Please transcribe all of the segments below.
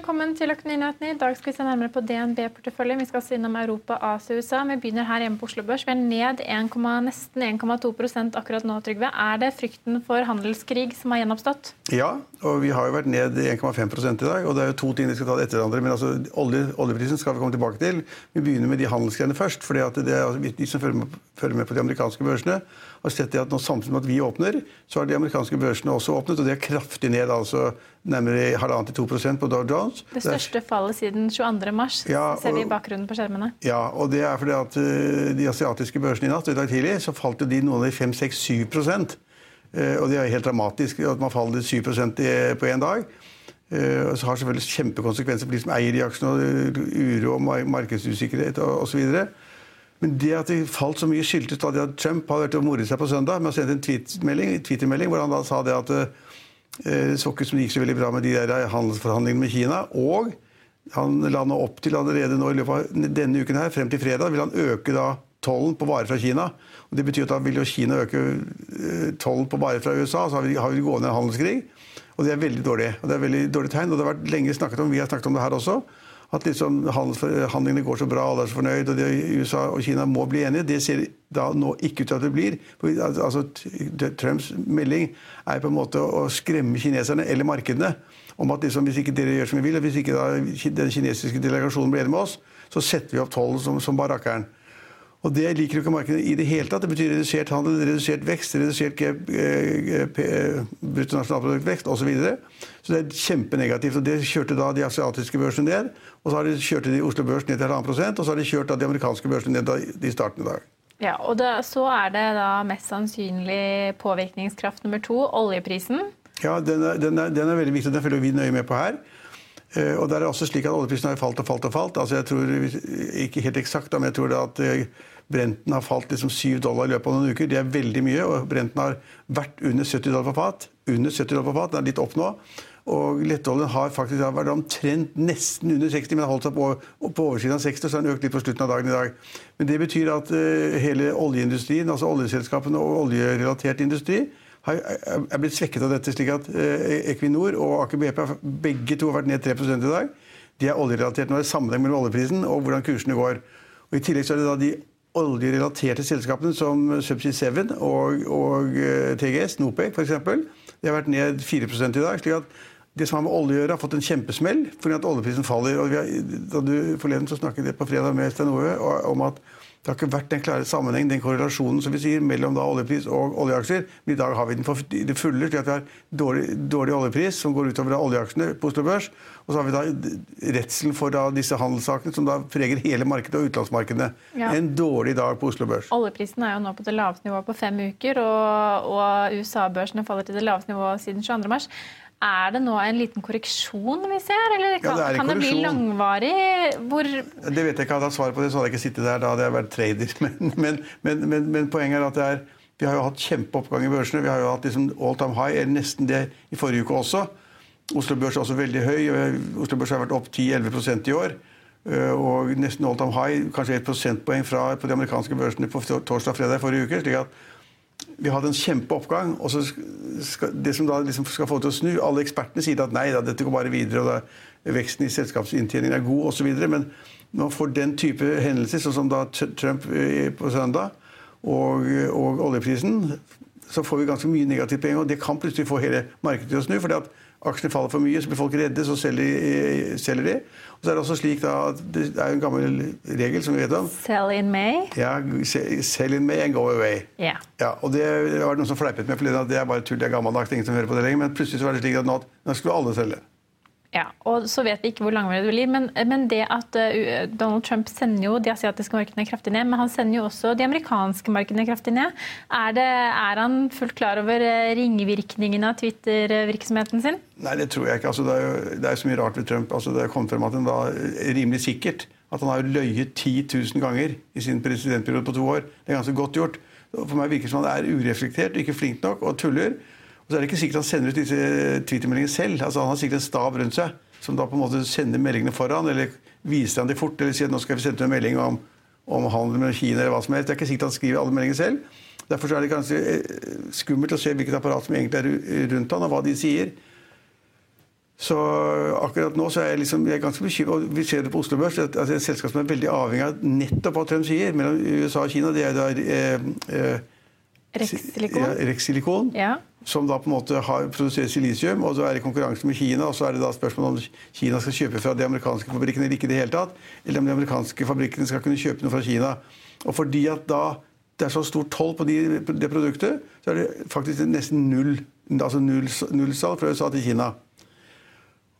Velkommen til Økonominyhetene. I dag skal vi se nærmere på DNB-porteføljen. Vi skal også innom Europa, Asia og USA. Vi begynner her hjemme på Oslo Børs. Vi er ned 1, nesten 1,2% akkurat nå, Trygve. Er det frykten for handelskrig som har gjenoppstått? Ja, og vi har jo vært ned 1,5 i dag. og Det er jo to ting vi skal ta etter hverandre. Men altså, olje, oljeprisen skal vi komme tilbake til. Vi begynner med de handelsgreiene først. for altså, De som følger med, på de amerikanske børsene, har sett at nå samtidig med at vi åpner, så har de amerikanske børsene også åpnet. Og de er kraftig ned. altså nærmere halvannen til 2% på Dow Jones. Det største fallet siden 22. mars, ja, ser vi i bakgrunnen på skjermene. Ja, og det er fordi at uh, de asiatiske børsene i natt i dag tidlig så falt de noen av de 5-6-7 uh, Og det er helt dramatisk at man faller 7% på én dag. Uh, og så har selvfølgelig kjempekonsekvenser for de som eier de aksjene, og uro og markedsusikkerhet osv. Men det at det falt så mye, skyldtes at Trump hadde vært og moret seg på søndag med å sende en tweet-melding Twitter hvor han da sa det at Eh, så ikke det gikk så veldig bra med de der handelsforhandlingene med Kina. Og han la nå opp til allerede nå i løpet av denne uken her, frem til fredag, vil han øke da tollen på varer fra Kina. Og Det betyr at da vil jo Kina øke eh, tollen på varer fra USA, så har vi, har vi gående en handelskrig. Og det er veldig dårlig. Og det er veldig dårlig tegn. Og det har vært lenge snakket om, vi har snakket om det her også, at liksom handelsforhandlingene går så bra, alle er så fornøyd, og USA og Kina må bli enige. Det ser da nå ikke ut til at det blir. Altså, Trumps melding er på en måte å skremme kineserne eller markedene om at liksom, hvis ikke dere gjør som vi vil, og hvis ikke da, den kinesiske delegasjonen blir enig med oss, så setter vi opp tollen som, som bare rakkeren. Og Det liker jo ikke markedet i det hele tatt. Det betyr redusert handel, redusert vekst, redusert bruttonasjonalproduktvekst osv. Så, videre. så det er kjempenegativt. og Det kjørte da de asiatiske børsene ned. Og så har de kjørte de Oslo Børs ned til 1,5 prosent, og så har de kjørt da de amerikanske børsene ned i starten i dag. Ja, og det, Så er det da mest sannsynlig påvirkningskraft nummer to, oljeprisen. Ja, den er, den er, den er veldig viktig. Den følger vi nøye med på her. Eh, og det er også slik at Oljeprisen har falt og falt og falt. Altså jeg tror, Ikke helt eksakt, men jeg tror at eh, Brenten har falt liksom 7 dollar i løpet av noen uker. Det er veldig mye. og Brenten har vært under 70 dollar på fat. Under 70 dollar på fat, Den er litt opp nå. Og lettoljen har faktisk vært omtrent nesten under 60, men har holdt seg på, på oversiden av 60, så har den økt litt på slutten av dagen i dag. Men det betyr at uh, hele oljeindustrien, altså oljeselskapene og oljerelatert industri, er blitt svekket av dette. slik at uh, Equinor og Aker BP begge to har vært ned 3 i dag. De er oljerelatert. Nå er det sammenheng mellom oljeprisen og hvordan kursene går. Og I tillegg så er det da de oljerelaterte selskapene som Subsea 7 og, og TGS, Nopec f.eks. De har vært ned 4 i dag. slik at det som har med olje å gjøre, har fått en kjempesmell fordi at oljeprisen faller. Og har, da du Forleden så snakket jeg på fredag med Stein Ove om at det har ikke vært den klare sammenheng, den korrelasjonen som vi sier, mellom da oljepris og oljeaksjer. Men i dag har vi den for det fulle, slik at vi har dårlig, dårlig, oljepris som går utover oljeaksjene på Oslo Børs. Og så har vi da redselen for da disse handelssakene som da preger hele markedet og utenlandsmarkedene. Ja. En dårlig dag på Oslo Børs. Oljeprisen er jo nå på det laveste nivået på fem uker, og, og USA-børsene faller til det laveste nivået siden 22. mars. Er det nå en liten korreksjon vi ser, eller kan, ja, det, kan det, bli langvarig? Hvor det vet jeg ikke. Hadde jeg svar på det, så hadde jeg ikke sittet der. Da hadde jeg vært trader. Men, men, men, men, poenget er at er, Vi har jo hatt kjempeoppgang i børsene. Vi har jo hatt liksom all time high, eller nesten det i forrige uke også. Oslo Børs er også veldig høy. Oslo Børs har vært opp 10-11% i år. Eh, og nesten all time high, kanskje et prosentpoeng fra på de amerikanske børsene på torsdag og fredag i forrige uke. slik at vi har hatt en kjempeoppgang. og skal, Det som da liksom skal få til å snu Alle ekspertene sier at nei, da, dette går bare videre, og da, veksten i selskapsinntjeningen er god osv. Men når man får den type hendelser, sånn som da Trump eh, på søndag, og, og oljeprisen, så får vi ganske mye negativt penger. Og det kan plutselig få hele markedet til å snu. fordi at aksjene faller for mye, så blir folk redde, så selger, selger de. Og så er Det også slik da, at det er en gammel regel som vi vet om. Sell in May. Ja, Sell in May and go away. Yeah. Ja, og Det var det noen som fleipet med, for det er bare tull, det er gammeldags, ingen som hører på det lenger. Men plutselig så var det slik at nå, nå skulle alle selge. Ja, og så vet vi ikke hvor langvarig det blir. Men, men, det at uh, Donald Trump sender jo de asiatiske markedene kraftig ned, men han sender jo også de amerikanske markedene kraftig ned. Er, det, er han fullt klar over ringvirkningene ringvirkningen av Twitter-virksomheten sin? Nei, det tror jeg ikke. Altså, det, er jo, det er så mye rart ved Trump. Altså, det kom frem at han var rimelig sikkert at han har løyet 10 000 ganger i sin presidentperiode på to år. Det er ganske godt gjort. For meg virker det som han er ureflektert, ikke flink nok og tuller. Og så er det ikke sikkert han sender ut disse Twitter-meldingene selv. Altså, han har sikkert en stab rundt seg som da på en måte sender meldingene foran, eller viser han det fort, eller sier at nå skal vi sende ut en melding om, om handel med Kina eller hva som helst. Det er ikke sikkert han skriver alle meldingene selv. Derfor er det ganske eh, skummelt å se hvilket apparat som egentlig er rundt han, og hva de sier. Så akkurat nå så er jeg, liksom, jeg er ganske bekymret. Og vi ser det på Oslo Børs. at altså, Et selskap som er veldig avhengig av nettopp hva Trump sier mellom USA og Kina, det er da eh, eh, Rex-silikon. Ja, Rexilikon ja som da på en måte har produserer silisium, og så er det konkurranse med Kina. og Så er det da spørsmålet om Kina skal kjøpe fra de amerikanske fabrikkene eller ikke det hele tatt, eller om de amerikanske fabrikkene skal kunne kjøpe noe fra Kina. Og fordi at da det er så stor toll på de, det produktet, så er det faktisk nesten null, altså null, nullsalg fra USA til Kina.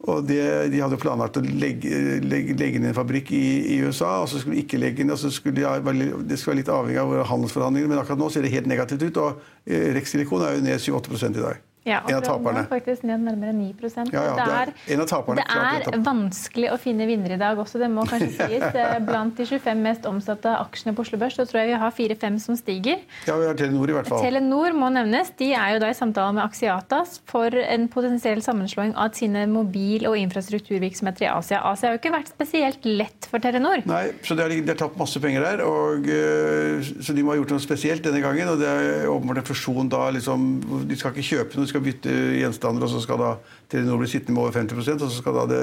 Og de, De hadde planlagt å legge, legge, legge, ned en fabrikk i, i, USA, og så skulle de ikke legge ned, og så skulle de, det skulle være litt avhengig av handelsforhandlingene, men akkurat nå ser det helt negativt ut. og eh, Rex Silikon er jo ned 7-8 i dag. Ja, en av taperne. faktisk ned nærmere 9 ja, ja, det er, taperne, det er vanskelig å finne vinnere i dag også, det må kanskje sies. Blant de 25 mest omsatte aksjene på Oslo Børs så tror jeg vi har 4-5 som stiger. Ja, vi har Telenor i hvert fall. Telenor må nevnes. De er jo da i samtale med Axiatas for en potensiell sammenslåing av sine mobil- og infrastrukturvirksomheter i Asia. Asia har jo ikke vært spesielt lett for Telenor. Nei, så de har, de har tapt masse penger der, og, eh, så de må ha gjort noe spesielt denne gangen. og Det er åpenbart en fusjon da liksom, De skal ikke kjøpe noe skal bytte gjenstander, og så skal da Telenor bli sittende med over 50 og så skal da det,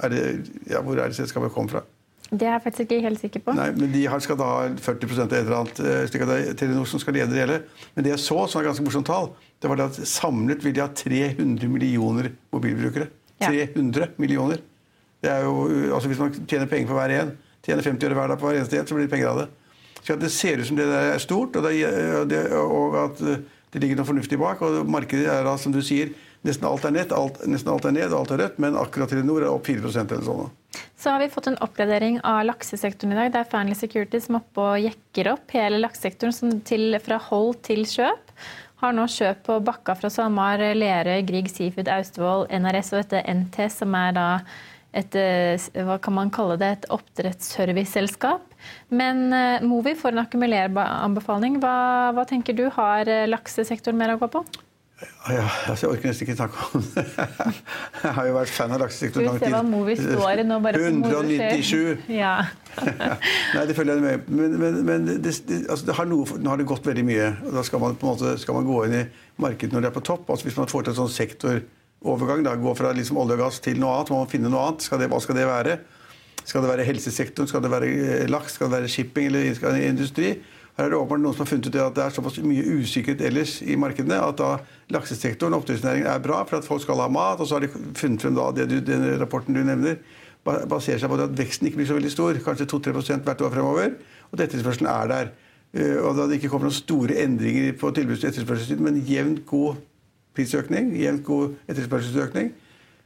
er det ja, Hvor er det selskapet kom fra? Det er jeg faktisk ikke helt sikker på. Nei, men De skal da ha 40 av et eller annet, eh, slik at det er Telenor som skal lede det hele. Men det jeg så, som er ganske morsomt tall, det var det at samlet vil de ha 300 millioner mobilbrukere. Ja. 300 millioner. Det er jo, altså Hvis man tjener penger på hver en, tjener 50 øre hver dag på hver eneste en, så blir det penger av det. Så Det ser ut som det der er stort, og, det, og at det ligger noe fornuftig bak. og Markedet er da, som du sier, nesten alt er nett, alt, nesten alt er ned og alt er rødt, men akkurat Telenor er opp 4% eller sånn. Så har vi fått en oppgradering av laksesektoren i dag. Det er Fearnley Security som oppe og jekker opp hele laksesektoren fra hold til kjøp. Har nå kjøp på Bakka fra SalMar, Lerøy, Grieg Seafood, Austevoll, NRS og dette NT, som er da et, eh, hva kan man kalle det, et oppdrettsserviceselskap. Men uh, Movi får en akkumuleranbefaling. Hva, hva tenker du? Har eh, laksesektoren mer å gå på? Ja, altså jeg orker nesten ikke snakke om det. Jeg har jo vært fan av laksesektoren lang tid. Hva Movi står i nå. bare 197! Ja. Nei, det følger jeg med Men, men, men det, det, altså det har noe, nå har det gått veldig mye. Da skal man på en måte skal man gå inn i markedet når det er på topp. altså Hvis man får til en sånn sektorovergang, da, gå fra liksom olje og gass til noe annet, må finne noe annet. Skal det, hva skal det være? Skal det være helsesektoren, skal det være eh, laks, skal det være shipping eller industri? Her er det åpenbart noen som har funnet ut at det er såpass mye usikkerhet ellers i markedene at da laksesektoren og oppdrettsnæringen er bra for at folk skal ha mat. Og så har de funnet frem da det du, den rapporten du nevner, baserer seg på at veksten ikke blir så veldig stor. Kanskje 2-3% hvert år fremover. Og etterspørselen er der. Eh, og da det ikke kommer noen store endringer på tilbuds- og etterspørselssiden, men jevnt god prisøkning, jevnt god etterspørselsøkning.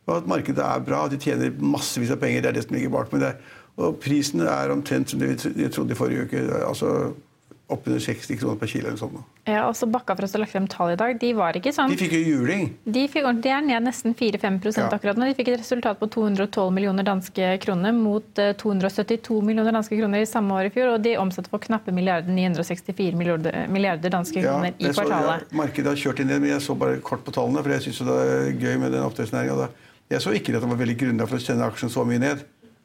Og at markedet er bra, at de tjener massevis av penger. Det er det som ligger bak. med det. Og prisen er omtrent som det vi trodde i forrige uke. Altså oppunder 60 kroner per kilo. eller sånt. nå. Ja, også Bakkafrost å lagt frem tall i dag. De var ikke sånn. De fikk jo juling. De, fikk, de er ned nesten 4-5 Ja. akkurat nå. De fikk et resultat på 212 millioner danske kroner mot eh, 272 millioner danske kroner i samme år i fjor. Og de omsatte for knappe milliarder 964 milliarder, milliarder danske Ja, kroner i jeg så- kvartalet. ja, markedet har kjørt inn det, men jeg så bare kort på tallene, for jeg syns det er gøy med den oppdrettsnæringa. Jeg så ikke at det var veldig grunnlag for å sende aksjen så mye ned.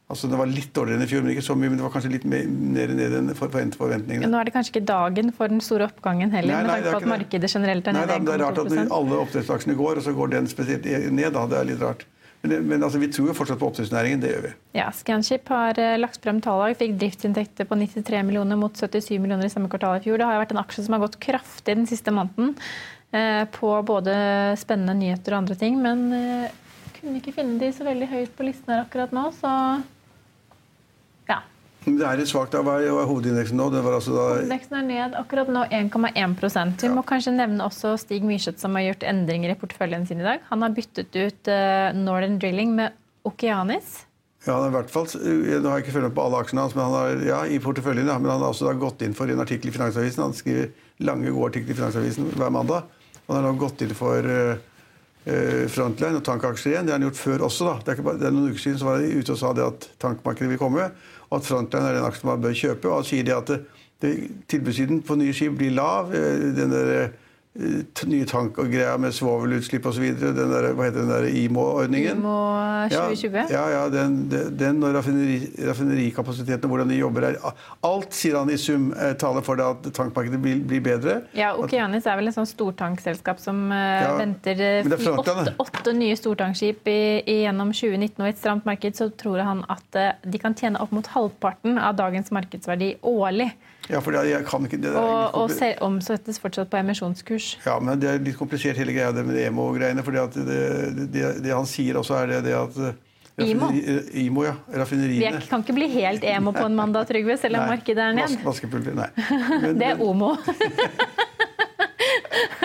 Altså Det var litt dårligere enn i fjor, men ikke så mye, men det var kanskje litt mer ned enn for forvent- forventningene. Nå er det kanskje ikke dagen for den store oppgangen heller, Nei, med nei, tanke det er på at markedet generelt er Nei, ned da, Det er rart at alle oppdrettsaksjene går, og så går den spesielt ned. da, Det er litt rart. Men, men altså, vi tror jo fortsatt på oppdrettsnæringen. Det gjør vi. Ja, Scanship har eh, lagt frem tall i fikk driftsinntekter på 93 millioner mot 77 millioner i samme kvartal i fjor. Det har jo vært en aksje som har gått kraftig den siste måneden eh, på både spennende nyheter og andre ting, men eh, kunne ikke finne de så veldig høyt på listen her akkurat nå, så Det er litt svakt. Hva er hovedindeksen nå? Det var altså da Hovedindeksen er ned akkurat nå 1,1% Vi må kanskje nevne også Stig Myrseth, som har gjort endringer i porteføljen sin i dag. Han har byttet ut eh, Northern Drilling med Okeanis. Ja, i hvert fall, Nå har jeg ikke følt med på alle aksjene hans, men han har, ja, i porteføljen, ja, men han har også gått inn for en artikkel i Finansavisen. Han skriver lange, gode artikler i Finansavisen hver mandag. Og han har nå gått inn for eh, eh, Frontline og tankaksjer igjen. Det har han gjort før også. da. Det er, bare, det er noen uker siden så var han ute og sa det at tankmarkedet vil komme, at Frontline er den aksjen man bør kjøpe. Og han sier det at det, det, tilbudssiden på nye skip blir lav. eh, Den der, eh, nye tank og greia med svovelutslipp osv. Hva heter den der IMO-ordningen? IMO 2020. Ja, ja, den, den- den og raffineri, raffinerikapasiteten og hvordan de jobber her. Alt, sier han i sum, eh, taler for det at tankmarkedet blir, blir bedre. Ja, Okeanis er vel en sånn stortankselskap som eh, Ja, venter eh, åtte, åtte nye stortankskip i, i gjennom 2019. Og i et stramt marked så tror han at de kan tjene opp mot halvparten av dagens markedsverdi årlig. Ja, for jeg kan ikke, det, Og, og kompli- omsettes fortsatt på emisjonskurs. ja, men det er litt komplisert hele greia det med EMO-greiene. for det, det, det, det han sier også, er det, at eh, IMO? IMO, ja. Raffineriene. Vi kan ikke bli helt emo på en mandag, Trygve, selv om markedet er ned. vas- Vaskepulver, nei. Men- Det er OMO.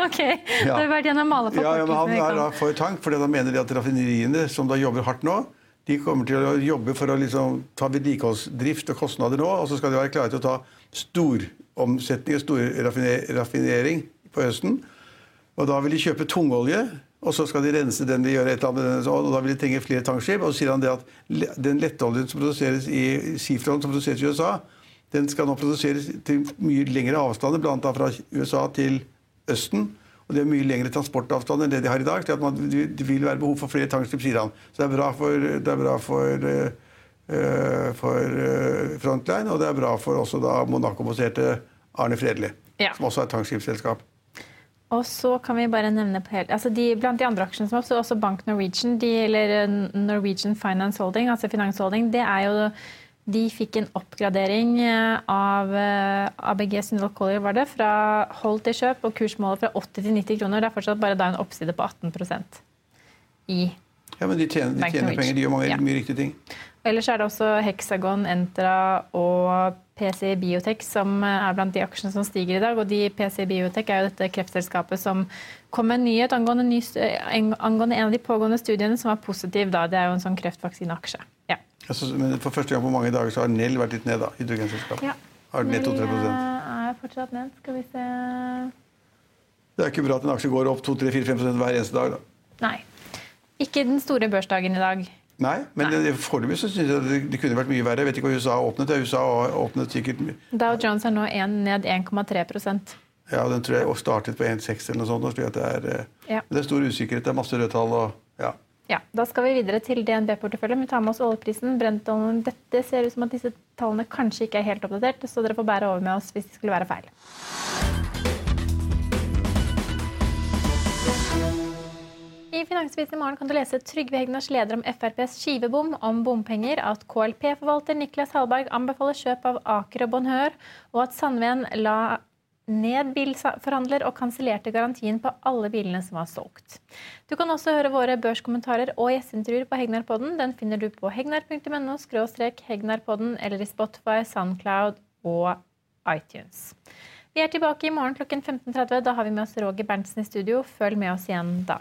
ok, da har vi vært gjennom alle Ja, ja, men Han forkortelsene er da for tank, fordi han mener de at raffineriene som da jobber hardt nå, de kommer til å jobbe for å liksom ta vedlikeholdsdrift og kostnader nå, og så skal de være klare til å ta storomsetning og stor raffinering på høsten. Og da vil de kjøpe tungolje, og så skal de rense den de gjør et eller annet og da vil de trenge flere tankskip. Og så sier han det at den lettoljen som produseres i Seafront, som produseres i USA, den skal nå produseres til mye lengre avstander, bl.a. fra USA til Østen. Og det er mye lengre transportavstand enn det de har i dag. Så man, Det vil være behov for flere tankskip, sier han. Så det er bra for, det er bra for, eh, eh, for eh, Frontline, og det er bra for også da Monaco-baserte Arne Fredli, Ja. som også er tankskipsselskap. Og så kan vi bare nevne på hele, altså de, Blant de andre aksjene som er også Bank Norwegian, de, eller Norwegian Finance Holding, altså Finansholding, det er jo de fikk en oppgradering eh, av eh, ABG Sundal Collier var det, fra hold til kjøp og kursmålet fra 80 til 90 kroner. Det er fortsatt bare da en oppside på 18% i Ja, men de tjener, de tjener penger, de gjør mange, Ja. mye riktige ting. Ellers er det også Hexagon, Entra og PC Biotech som er blant de aksjene som stiger i dag. Og de PC Biotech er jo dette kreftselskapet som kom med en nyhet angående, ny, en- angående en av de pågående studiene som var positiv. Da. Det er jo en sånn kreftvaksineaksje. Altså, men for første gang på mange dager så har Nell vært litt ned, da. Hydrogenselskapet. Ja. Har ned 2-3 er fortsatt ned. Skal vi se Det er ikke bra at en aksje går opp 2-3-4-5% hver eneste dag, da. Nei. Ikke den store børsdagen i dag. Nei, men det- foreløpig syns jeg det, det kunne vært mye verre. Jeg vet ikke hva USA åpnet. Ja, USA åpnet sikkert Dow Jones er nå en, ned 1,3% Ja, den tror jeg startet på 1,6 eller noe sånt. det er, eh, Ja. det er stor usikkerhet. Det er masse røde tall og ja. Ja, Da skal vi videre til DNB-porteføljen. Vi tar med oss oljeprisen. Brentoljen. Dette ser ut som at disse tallene kanskje ikke er helt oppdatert, så dere får bære over med oss hvis det skulle være feil. I Finansavisen i morgen kan du lese Trygve Hegnars leder om FrPs skivebom, om bompenger, at KLP-forvalter Niklas Hallberg anbefaler kjøp av Aker og Bonheur, og at Sandven la ned bilforhandler og kansellerte garantien på alle bilene som var solgt. Du kan også høre våre børskommentarer og gjesteintervjuer på Hegnarpodden. Den finner du på hegnar.no hegnarpodden eller i Spotify, Soundcloud og iTunes. Vi er tilbake i morgen klokken 15.30. Da har vi med oss Roger Berntsen i studio. Følg med oss igjen da.